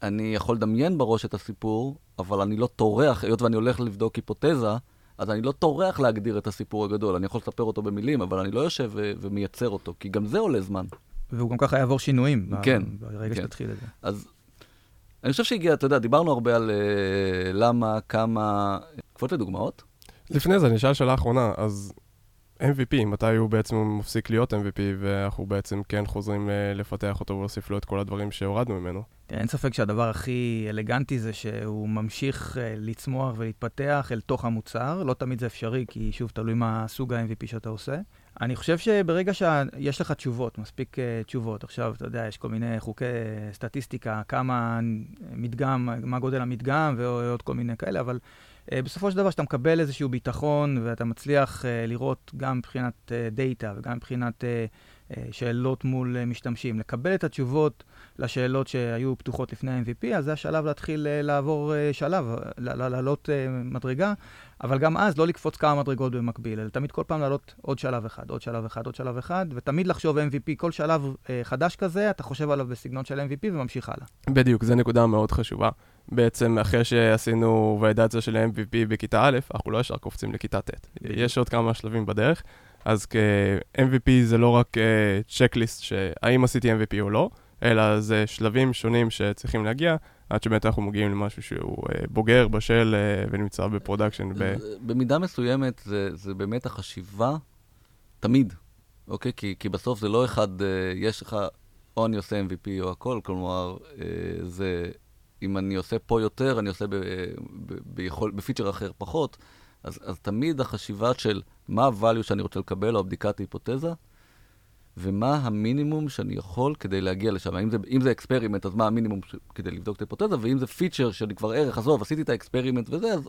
אני יכול לדמיין בראש את הסיפור, אבל אני לא טורח, היות ואני הולך לבדוק היפותזה, אז אני לא טורח להגדיר את הסיפור הגדול. אני יכול לספר אותו במילים, אבל אני לא יושב ו- ומייצר אותו, כי גם זה עולה זמן. והוא גם ככה יעבור שינויים. כן. ברגע כן. שתתחיל את זה. אז אני חושב שהגיע, אתה יודע, דיברנו הרבה על uh, למה, כמה... קפוץ לדוגמאות? לפני זה, אני אשאל שאלה אחרונה, אז MVP, מתי הוא בעצם מפסיק להיות MVP, ואנחנו בעצם כן חוזרים אה, לפתח אותו ולהוסיף לו את כל הדברים שהורדנו ממנו. אין ספק שהדבר הכי אלגנטי זה שהוא ממשיך uh, לצמוח ולהתפתח אל תוך המוצר. לא תמיד זה אפשרי, כי שוב, תלוי מה סוג ה-MVP שאתה עושה. אני חושב שברגע שיש לך תשובות, מספיק uh, תשובות, עכשיו, אתה יודע, יש כל מיני חוקי סטטיסטיקה, כמה מדגם, מה גודל המדגם ועוד כל מיני כאלה, אבל בסופו של דבר, כשאתה מקבל איזשהו ביטחון ואתה מצליח uh, לראות גם מבחינת דאטה וגם מבחינת uh, שאלות מול משתמשים, לקבל את התשובות לשאלות שהיו פתוחות לפני ה-MVP, אז זה השלב להתחיל לעבור שלב, לעלות מדרגה. אבל גם אז לא לקפוץ כמה מדרגות במקביל, אלא תמיד כל פעם לעלות עוד שלב אחד, עוד שלב אחד, עוד שלב אחד, ותמיד לחשוב MVP, כל שלב אה, חדש כזה, אתה חושב עליו בסגנון של MVP וממשיך הלאה. בדיוק, זו נקודה מאוד חשובה. בעצם אחרי שעשינו ולידציה של MVP בכיתה א', אנחנו לא ישר קופצים לכיתה ט'. יש עוד כמה שלבים בדרך, אז כ-MVP זה לא רק צ'קליסט uh, שהאם עשיתי MVP או לא, אלא זה שלבים שונים שצריכים להגיע. עד שבאמת אנחנו מגיעים למשהו שהוא uh, בוגר, בשל uh, ונמצא ב production. ב... במידה מסוימת זה, זה באמת החשיבה, תמיד, אוקיי? כי, כי בסוף זה לא אחד, יש לך, או אני עושה MVP או הכל, כלומר, זה, אם אני עושה פה יותר, אני עושה ב, ב, ביכול, בפיצ'ר אחר פחות, אז, אז תמיד החשיבה של מה ה-value שאני רוצה לקבל, או הבדיקת היפותזה, ומה המינימום שאני יכול כדי להגיע לשם. אם זה, אם זה experiment, אז מה המינימום ש... כדי לבדוק את ההיפותזה, ואם זה פיצ'ר שאני כבר ערך, עזוב, עשיתי את ה experiment וזה, אז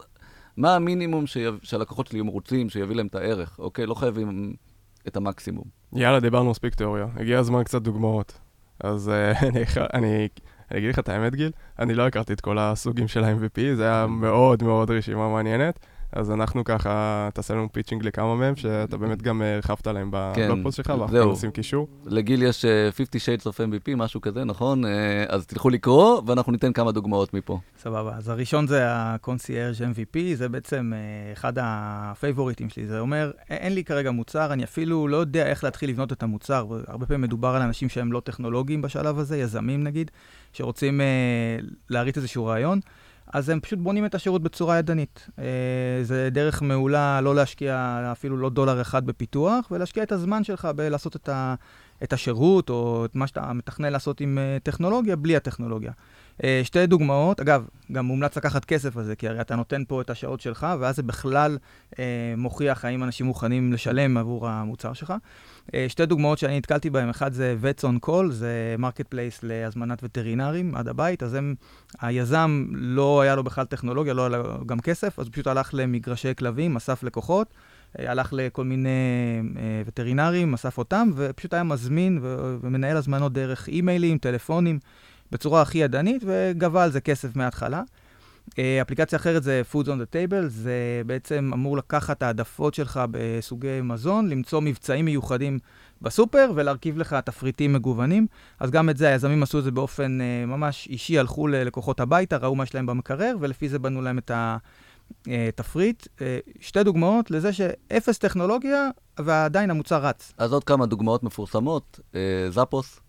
מה המינימום ש... שהלקוחות שלי יהיו מרוצים, שיביא להם את הערך, אוקיי? לא חייבים את המקסימום. יאללה, דיברנו מספיק תיאוריה. הגיע הזמן קצת דוגמאות. אז uh, אני, אני, אני אגיד לך את האמת, גיל, אני לא הכרתי את כל הסוגים של ה-MVP, זה היה מאוד מאוד רשימה מעניינת. אז אנחנו ככה, תעשה לנו pitching לכמה מהם, שאתה באמת גם אה, הרחבת עליהם בבלוג פוסט שלך, ואנחנו עושים קישור. לגיל יש 50 אה, Shades of MVP, משהו כזה, נכון? אה, אז תלכו לקרוא, ואנחנו ניתן כמה דוגמאות מפה. סבבה, אז הראשון זה ה-Concierge MVP, זה בעצם אחד הפייבוריטים שלי. זה אומר, אין לי כרגע מוצר, אני אפילו לא יודע איך להתחיל לבנות את המוצר. הרבה פעמים מדובר על אנשים שהם לא טכנולוגיים בשלב הזה, יזמים נגיד, שרוצים להריץ איזשהו רעיון. אז הם פשוט בונים את השירות בצורה ידנית. אה, זה דרך מעולה לא להשקיע אפילו לא דולר אחד בפיתוח, ולהשקיע את הזמן שלך בלעשות את, ה, את השירות, או את מה שאתה מתכנן לעשות עם אה, טכנולוגיה, בלי הטכנולוגיה. אה, שתי דוגמאות, אגב, גם מומלץ לקחת כסף על זה, כי הרי אתה נותן פה את השעות שלך, ואז זה בכלל מוכיח האם אנשים מוכנים לשלם עבור המוצר שלך. אה, שתי דוגמאות שאני נתקלתי בהן, אחד זה Vets on Call, זה marketplace להזמנת וטרינרים עד הבית, אז הם, היזם לא היה לו בכלל טכנולוגיה, לא היה לו גם כסף, אז פשוט הלך למגרשי כלבים, אסף לקוחות. אה, הלך לכל מיני אה, וטרינרים, אסף אותם, ופשוט היה מזמין ומנהל הזמנות דרך אימיילים, טלפונים. בצורה הכי ידנית, וגבה על זה כסף מההתחלה. אה, אפליקציה אחרת זה Foods on the Table, זה בעצם אמור לקחת העדפות שלך בסוגי מזון, למצוא מבצעים מיוחדים בסופר ולהרכיב לך תפריטים מגוונים. אז גם את זה, היזמים עשו את זה באופן uh, ממש אישי, הלכו ללקוחות הביתה, ראו מה יש להם במקרר, ולפי זה בנו להם את התפריט. Uh, שתי דוגמאות לזה שאפס טכנולוגיה, ועדיין המוצר רץ. אז עוד כמה דוגמאות מפורסמות, זאפוס.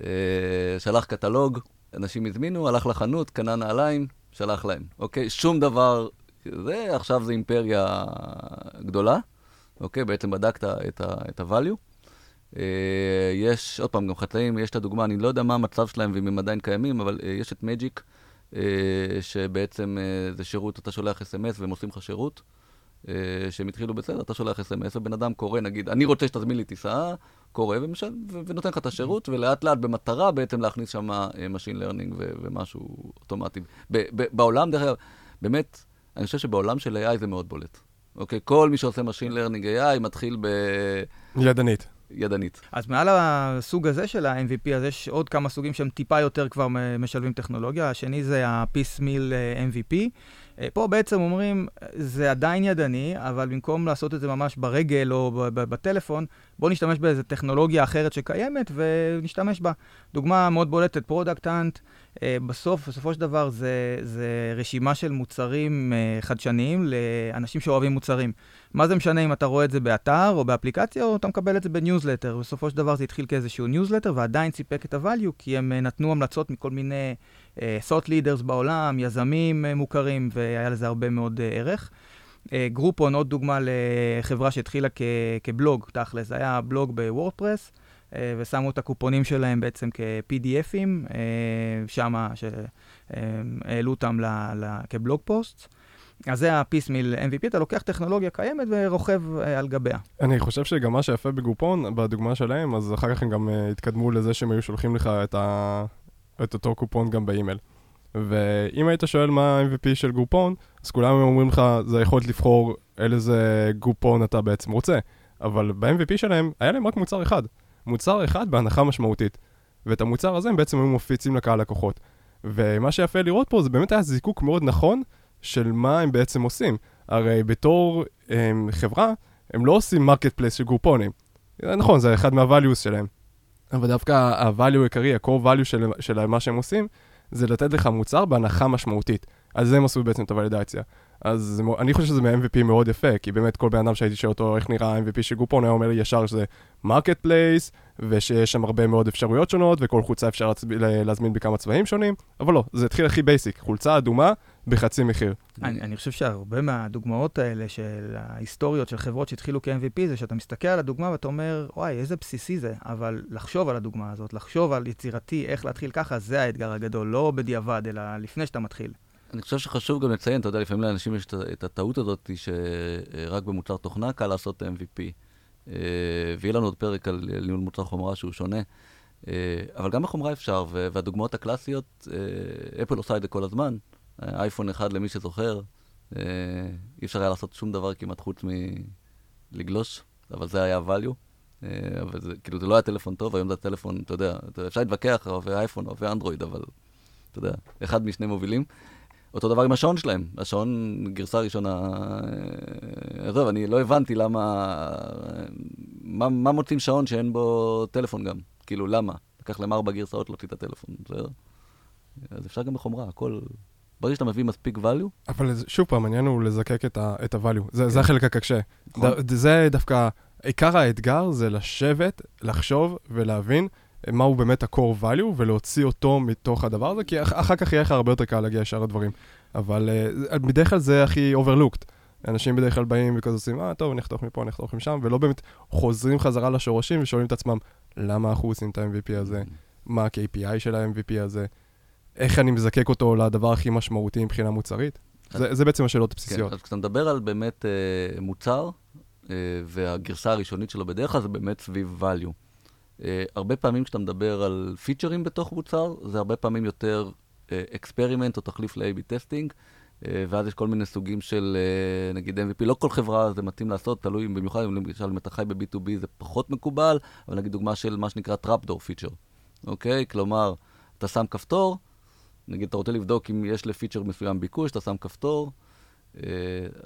אה, שלח קטלוג, אנשים הזמינו, הלך לחנות, קנה נעליים, שלח להם, אוקיי? שום דבר, זה, עכשיו זה אימפריה גדולה, אוקיי? בעצם בדקת את ה-value. אה, יש, עוד פעם, גם חקלאים, יש את הדוגמה, אני לא יודע מה המצב שלהם ואם הם עדיין קיימים, אבל אה, יש את מג'יק, שבעצם זה שירות, אתה שולח אס.אם.אס והם עושים לך שירות. שהם התחילו בסדר, אתה שולח אס.אם.אס ובן אדם קורא, נגיד, אני רוצה שתזמין לי טיסה, קורא ומשל, ונותן לך את השירות, ולאט לאט במטרה בעצם להכניס שם אה, Machine Learning ומשהו אוטומטי. בעולם, דרך אגב, באמת, אני חושב שבעולם של AI זה מאוד בולט. אוקיי? כל מי שעושה Machine Learning AI מתחיל ב... ידנית. ידנית. אז מעל הסוג הזה של ה-MVP, אז יש עוד כמה סוגים שהם טיפה יותר כבר משלבים טכנולוגיה. השני זה ה-Piecemeal אה, MVP. אה, פה בעצם אומרים, זה עדיין ידני, אבל במקום לעשות את זה ממש ברגל או בטלפון, בואו נשתמש באיזו טכנולוגיה אחרת שקיימת ונשתמש בה. דוגמה מאוד בולטת, Product Hunt, בסוף, בסופו של דבר, זה, זה רשימה של מוצרים uh, חדשניים לאנשים שאוהבים מוצרים. מה זה משנה אם אתה רואה את זה באתר או באפליקציה, או אתה מקבל את זה בניוזלטר. בסופו של דבר זה התחיל כאיזשהו ניוזלטר, ועדיין סיפק את ה-value, כי הם uh, נתנו המלצות מכל מיני uh, thought leaders בעולם, יזמים uh, מוכרים, והיה לזה הרבה מאוד uh, ערך. Groupon, עוד דוגמה לחברה שהתחילה כ- כבלוג, תכל'ס, היה בלוג ב WordPress, ושמו את הקופונים שלהם בעצם כ-PDFים, שמה שהעלו אותם ל- ל- כבלוג פוסט. אז זה ה piecemeal MVP, אתה לוקח טכנולוגיה קיימת ורוכב uh, על גביה. אני חושב שגם מה שיפה ב Groupon, בדוגמה שלהם, אז אחר כך הם גם uh, התקדמו לזה שהם היו שולחים לך את, ה... את אותו קופון גם באימייל. ואם היית שואל מה ה-MVP של Groupon, אז כולם אומרים לך, זה יכולת לבחור איזה Groupon אתה בעצם רוצה. אבל ב-MVP שלהם, היה להם רק מוצר אחד. מוצר אחד בהנחה משמעותית. ואת המוצר הזה הם בעצם היו מפיצים לקהל לקוחות. ומה שיפה לראות פה זה באמת היה זיקוק מאוד נכון של מה הם בעצם עושים. הרי בתור הם, חברה, הם לא עושים marketplace של גרופונים. נכון, זה אחד מה-values שלהם. אבל דווקא ה-value העיקרי, ה-core value של, של מה שהם עושים, זה לתת לך מוצר בהנחה משמעותית. על זה הם עשו בעצם את הוולידציה. אז אני חושב שזה מ-MVP מאוד יפה, כי באמת כל בן אדם שהייתי שואל אותו איך נראה ה-MVP של Groupon, היה אומר לי ישר שזה marketplace, ושיש שם הרבה מאוד אפשרויות שונות, וכל חולצה אפשר להזמין בכמה צבעים שונים, אבל לא, זה התחיל הכי basic, חולצה אדומה בחצי מחיר. אני, אני חושב שהרבה מהדוגמאות האלה של ההיסטוריות של חברות שהתחילו כ-MVP, זה שאתה מסתכל על הדוגמה ואתה אומר, וואי, איזה בסיסי זה, אבל לחשוב על הדוגמה הזאת, לחשוב על יצירתי, איך להתחיל ככה, זה האתגר הגדול, לא בדיעבד, אלא לפני שאתה מתחיל. אני חושב שחשוב גם לציין, אתה יודע, לפעמים לאנשים יש את הטעות הזאת שרק במוצר תוכנה קל לעשות MVP. אה, ויהיה לנו עוד פרק על ניהול מוצר חומרה שהוא שונה. אה, אבל גם בחומרה אפשר, והדוגמאות הקלאסיות, אפל עושה את זה כל הזמן. אייפון אחד למי שזוכר, אי אפשר היה לעשות שום דבר כמעט חוץ מלגלוש, אבל זה היה value. אבל זה, כאילו, זה לא היה טלפון טוב, היום זה טלפון, אתה יודע, אפשר להתווכח, אוהבי אייפון, אוהבי אנדרואיד, אבל אתה יודע, אחד משני מובילים. אותו דבר עם השעון שלהם, השעון גרסה ראשונה, עזוב, אני לא הבנתי למה, מה, מה מוצאים שעון שאין בו טלפון גם, כאילו למה? לקח להם ארבע גרסאות להוציא את הטלפון, בסדר? אז אפשר גם בחומרה, הכל... ברגע שאתה מביא מספיק value. אבל שוב פעם, העניין הוא לזקק את ה-value, זה, כן. זה החלק הקשה. נכון. זה דווקא, עיקר האתגר זה לשבת, לחשוב ולהבין מהו באמת ה-core value, ולהוציא אותו מתוך הדבר הזה, כי אחר כך יהיה לך הרבה יותר קל להגיע לשאר הדברים. אבל uh, בדרך כלל זה הכי overlooked. אנשים בדרך כלל באים וכזה עושים, אה, טוב, אני אחתוך מפה, אני אחתוך משם, ולא באמת חוזרים חזרה לשורשים ושואלים את עצמם, למה אנחנו עושים את ה-MVP הזה? מה ה-KPI של ה-MVP הזה? איך אני מזקק אותו לדבר הכי משמעותי מבחינה מוצרית? זה, זה בעצם השאלות הבסיסיות. כן, אז כשאתה מדבר על באמת uh, מוצר, uh, והגרסה הראשונית שלו בדרך כלל זה באמת סביב value. Uh, הרבה פעמים כשאתה מדבר על פיצ'רים בתוך מוצר, זה הרבה פעמים יותר experiment uh, או תחליף ל- AB testing, uh, ואז יש כל מיני סוגים של, נגיד MVP, לא כל חברה זה מתאים לעשות, תלוי במיוחד, למשל אם אתה חי ב-B2B זה פחות מקובל, אבל נגיד דוגמה של מה שנקרא trapdoor feature, אוקיי? כלומר, אתה שם כפתור, נגיד אתה רוצה לבדוק אם יש לפיצ'ר מסוים ביקוש, אתה שם כפתור,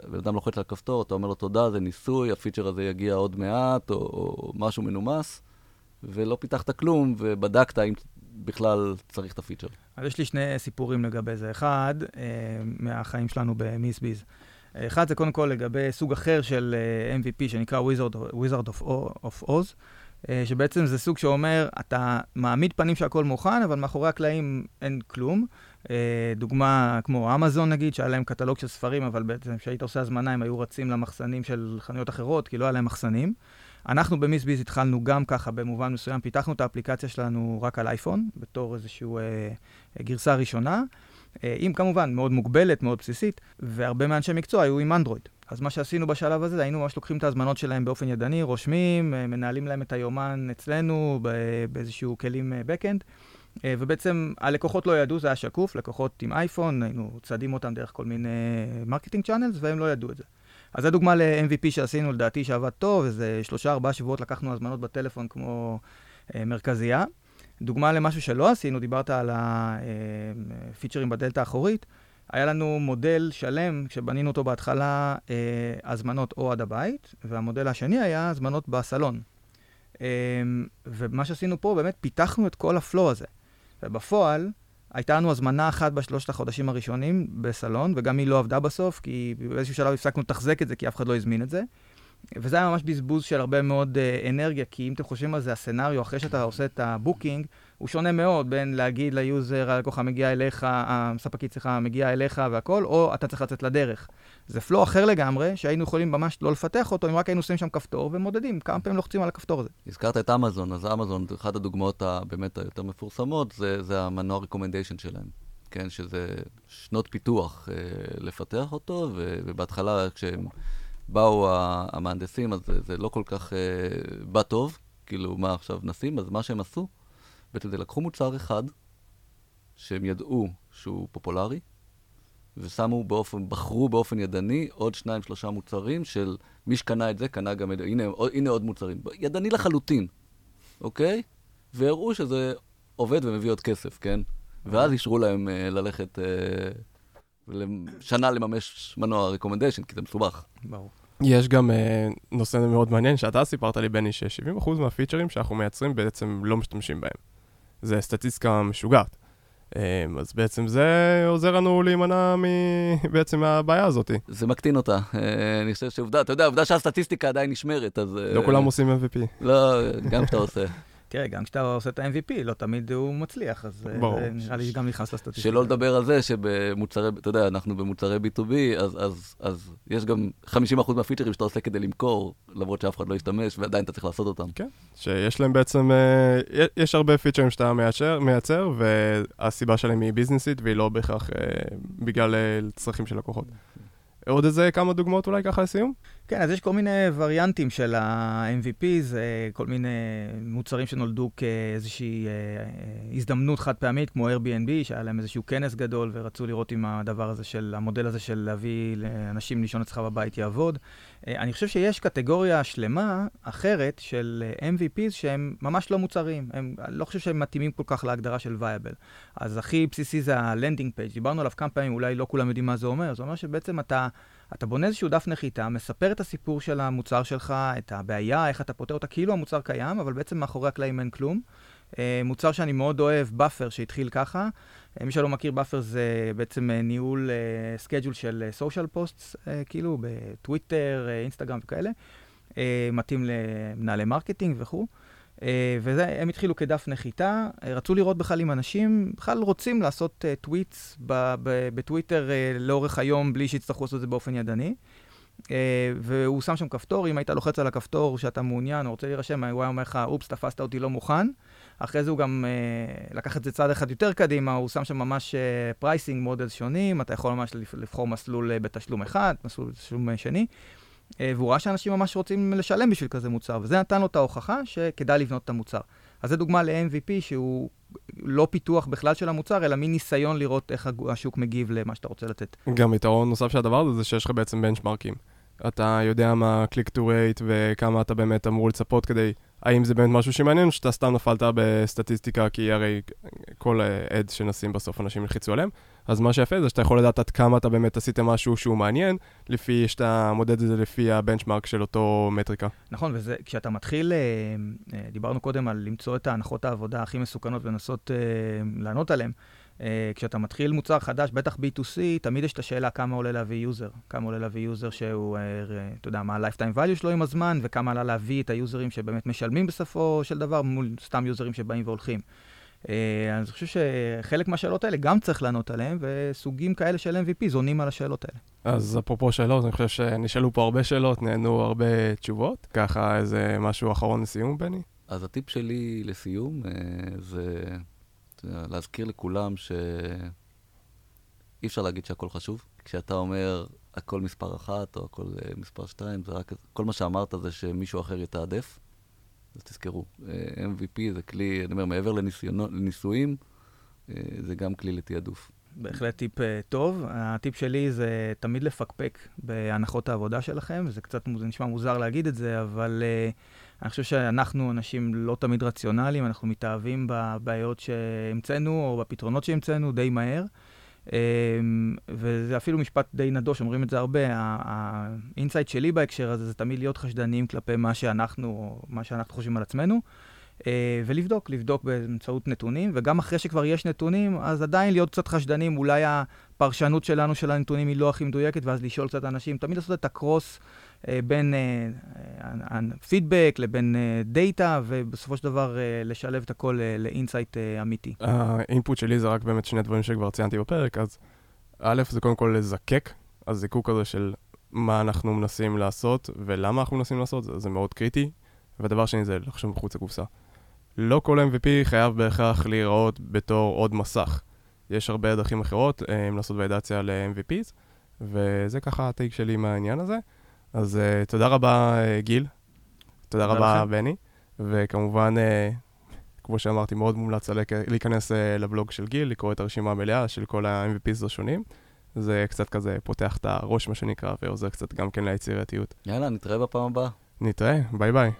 בן אדם לוחץ על כפתור, אתה אומר לו תודה, זה ניסוי, הפיצ'ר הזה יגיע עוד מעט, או, או משהו מנומס. ולא פיתחת כלום, ובדקת אם בכלל צריך את הפיצ'ר. אז יש לי שני סיפורים לגבי זה. אחד, אה, מהחיים שלנו במיסביז. אחד זה קודם כל לגבי סוג אחר של אה, MVP שנקרא Wizard, Wizard of, of Oz, אה, שבעצם זה סוג שאומר, אתה מעמיד פנים שהכל מוכן, אבל מאחורי הקלעים אין כלום. דוגמה כמו אמזון נגיד, שהיה להם קטלוג של ספרים, אבל בעצם כשהיית עושה הזמנה הם היו רצים למחסנים של חנויות אחרות, כי לא היה להם מחסנים. אנחנו במיסביז התחלנו גם ככה במובן מסוים, פיתחנו את האפליקציה שלנו רק על אייפון, בתור איזושהי אה, גרסה ראשונה, אה, עם כמובן מאוד מוגבלת, מאוד בסיסית, והרבה מאנשי מקצוע היו עם אנדרואיד. אז מה שעשינו בשלב הזה, היינו ממש לוקחים את ההזמנות שלהם באופן ידני, רושמים, אה, מנהלים להם את היומן אצלנו באיזשהו כלים backend. אה, ובעצם הלקוחות לא ידעו, זה היה שקוף, לקוחות עם אייפון, היינו צדים אותם דרך כל מיני marketing channels, והם לא ידעו את זה. אז זו דוגמה ל-MVP שעשינו, לדעתי שעבד טוב, איזה שלושה, ארבעה שבועות לקחנו הזמנות בטלפון כמו אה, מרכזייה. דוגמה למשהו שלא עשינו, דיברת על הפיצ'רים אה, בדלת האחורית. היה לנו מודל שלם, כשבנינו אותו בהתחלה, אה, הזמנות או עד הבית, והמודל השני היה הזמנות בסלון. אה, ומה שעשינו פה, באמת פיתחנו את כל ה flow הזה. ובפועל, הייתה לנו הזמנה אחת בשלושת החודשים הראשונים בסלון, וגם היא לא עבדה בסוף, כי באיזשהו שלב הפסקנו לתחזק את זה, כי אף אחד לא הזמין את זה. וזה היה ממש בזבוז של הרבה מאוד uh, אנרגיה, כי אם אתם חושבים על זה, ה scenario, אחרי שאתה עושה את ה booking, הוא שונה מאוד בין להגיד ל user, הלקוחה מגיעה אליך, הספקית צריכה מגיעה אליך והכל, או אתה צריך לצאת לדרך. זה flow אחר לגמרי, שהיינו יכולים ממש לא לפתח אותו, אם רק היינו שמים שם כפתור ומודדים כמה פעמים לוחצים על הכפתור הזה. הזכרת את אמזון, אז אמזון, אחת הדוגמאות הבאמת היותר מפורסמות, זה, זה המנוע רקומנדיישן שלהם. כן, שזה שנות פיתוח אה, לפתח אותו, ו, ובהתחלה כשהם באו המהנדסים, אז זה, זה לא כל כך אה, בא טוב, כאילו, מה עכשיו נשים? אז מה שהם עשו, בעצם זה לקחו מוצר אחד, שהם ידעו שהוא פופולרי, ושמו באופן, בחרו באופן ידני עוד שניים, שלושה מוצרים של מי שקנה את זה, קנה גם את זה, הנה, הנה עוד מוצרים. ידני לחלוטין, אוקיי? והראו שזה עובד ומביא עוד כסף, כן? ואז אישרו להם uh, ללכת uh, שנה לממש מנוע רקומנדיישן, כי זה מסובך. ברור. יש גם uh, נושא מאוד מעניין שאתה סיפרת לי, בני, ש-70% מהפיצ'רים שאנחנו מייצרים בעצם לא משתמשים בהם. זה סטטיסטיקה משוגעת. Um, אז בעצם זה עוזר לנו להימנע מ- בעצם מהבעיה הזאת. זה מקטין אותה. Uh, אני חושב שעובדה, אתה יודע, עובדה שהסטטיסטיקה עדיין נשמרת, אז... לא כולם עושים MVP. לא, גם כשאתה עושה. תראה, גם כשאתה עושה את ה-MVP, לא תמיד הוא מצליח, אז אה, ברור. זה נראה לי גם נכנס לסטטיסטיקה. שלא לדבר על זה שבמוצרי, אתה יודע, אנחנו במוצרי B2B, אז, אז, אז יש גם 50% מהפיצ'רים שאתה עושה כדי למכור, למרות שאף אחד לא ישתמש, ועדיין אתה צריך לעשות אותם. כן, שיש להם בעצם, אה, יש הרבה פיצ'רים שאתה מייצר, מייצר, והסיבה שלהם היא ביזנסית, והיא לא בהכרח אה, בגלל אה, צרכים של לקוחות. עוד איזה כמה דוגמאות אולי ככה לסיום? כן, אז יש כל מיני וריאנטים של ה-MVPs, כל מיני מוצרים שנולדו כאיזושהי אה, הזדמנות חד פעמית, כמו Airbnb, שהיה להם איזשהו כנס גדול ורצו לראות אם הדבר הזה של, המודל הזה של להביא לאנשים לישון אצלך בבית יעבוד. אה, אני חושב שיש קטגוריה שלמה אחרת של אה, MVPs שהם ממש לא מוצרים. הם, אני לא חושב שהם מתאימים כל כך להגדרה של וייבל. אז הכי בסיסי זה ה landing page, דיברנו עליו כמה פעמים, אולי לא כולם יודעים מה זה אומר. זה אומר שבעצם אתה... אתה בונה איזשהו דף נחיתה, מספר את הסיפור של המוצר שלך, את הבעיה, איך אתה פותר אותה, כאילו המוצר קיים, אבל בעצם מאחורי הקלעים אין כלום. Uh, מוצר שאני מאוד אוהב, באפר, שהתחיל ככה. Uh, מי שלא מכיר, באפר זה בעצם uh, ניהול schedule uh, של social post, uh, כאילו בטוויטר, אינסטגרם וכאלה. Uh, מתאים למנהלי marketing וכו'. Uh, והם התחילו כדף נחיתה, uh, רצו לראות בכלל אם אנשים בכלל רוצים לעשות uh, tweets בטוויטר uh, לאורך היום בלי שיצטרכו לעשות את זה באופן ידני. Uh, והוא שם שם כפתור, אם היית לוחץ על הכפתור שאתה מעוניין או רוצה להירשם, הוא היה אומר לך, אופס, תפסת אותי לא מוכן. אחרי זה הוא גם uh, לקח את זה צעד אחד יותר קדימה, הוא שם שם ממש pricing uh, model שונים, אתה יכול ממש לבחור מסלול uh, בתשלום אחד, מסלול בתשלום uh, שני. אה, והוא ראה שאנשים ממש רוצים לשלם בשביל כזה מוצר, וזה נתן לו את ההוכחה שכדאי לבנות את המוצר. אז זה דוגמה ל-MVP שהוא לא פיתוח בכלל של המוצר, אלא מין ניסיון לראות איך השוק מגיב למה שאתה רוצה לתת. גם יתרון נוסף של הדבר הזה, זה שיש לך בעצם בנצ'מרקים. אתה יודע מה click to rate וכמה אתה באמת אמור לצפות כדי, האם זה באמת משהו שמעניין, או שאתה סתם נפלת בסטטיסטיקה, כי הרי כל עד שנשים בסוף אנשים ילחיצו עליהם. אז מה שיפה זה שאתה יכול לדעת עד כמה אתה באמת עשית משהו שהוא מעניין, לפי שאתה מודד את זה לפי ה benchmark של אותו מטריקה. נכון, וכשאתה מתחיל, אה, אה, דיברנו קודם על למצוא את ההנחות העבודה הכי מסוכנות ולנסות אה, לענות עליהן. Uh, כשאתה מתחיל מוצר חדש, בטח B2C, תמיד יש את השאלה כמה עולה להביא user. כמה עולה להביא user שהוא, uh, אתה יודע, מה ה-lifetime value שלו עם הזמן, וכמה עלה להביא את ה users שבאמת משלמים בסופו של דבר, מול סתם users שבאים והולכים. Uh, אני חושב שחלק מהשאלות האלה גם צריך לענות עליהן, וסוגים כאלה של MVP עונים על השאלות האלה. אז אפרופו שאלות, אני חושב שנשאלו פה הרבה שאלות, נהנו הרבה תשובות. ככה איזה משהו אחרון לסיום, בני? אז הטיפ שלי לסיום uh, זה... להזכיר לכולם שאי אפשר להגיד שהכל חשוב. כשאתה אומר הכל מספר אחת או הכל uh, מספר שתיים, זה רק, כל מה שאמרת זה שמישהו אחר יתעדף. אז תזכרו, uh, MVP זה כלי, אני אומר, מעבר לניסיונו, לניסויים, זה גם כלי לתעדוף. בהחלט טיפ טוב. הטיפ שלי זה תמיד לפקפק בהנחות העבודה שלכם, זה קצת זה נשמע מוזר להגיד את זה, אבל... Uh, אני חושב שאנחנו אנשים לא תמיד רציונליים, אנחנו מתאהבים בבעיות שהמצאנו או בפתרונות שהמצאנו די מהר. אמ, וזה אפילו משפט די נדוש, אומרים את זה הרבה. ה insight שלי בהקשר הזה זה תמיד להיות חשדניים כלפי מה שאנחנו, מה שאנחנו חושבים על עצמנו. אה, ולבדוק, לבדוק באמצעות נתונים, וגם אחרי שכבר יש נתונים, אז עדיין להיות קצת חשדנים, אולי הפרשנות שלנו של הנתונים היא לא הכי מדויקת, ואז לשאול קצת אנשים, תמיד לעשות את ה cross בין פידבק לבין data, ובסופו של דבר לשלב את הכל ל insight אמיתי. ה input שלי זה רק באמת שני דברים שכבר ציינתי בפרק, אז א', זה קודם כל לזקק, הזיקוק הזה של מה אנחנו מנסים לעשות ולמה אנחנו מנסים לעשות, זה, זה מאוד קריטי. ודבר שני זה לחשוב מחוץ לקופסה. לא כל MVP חייב בהכרח להיראות בתור עוד מסך. יש הרבה דרכים אחרות um, לעשות ולידציה ל-MVPs, וזה ככה הטייק שלי מהעניין הזה. אז uh, תודה רבה, uh, גיל. תודה רבה, לכם. בני. וכמובן, uh, כמו שאמרתי, מאוד מומלץ להיכנס uh, לבלוג של גיל, לקרוא את הרשימה המלאה של כל ה-MVPs השונים. זה קצת כזה פותח את הראש, מה שנקרא, ועוזר קצת גם כן ליצירתיות. יאללה, נתראה בפעם הבאה. נתראה, ביי ביי.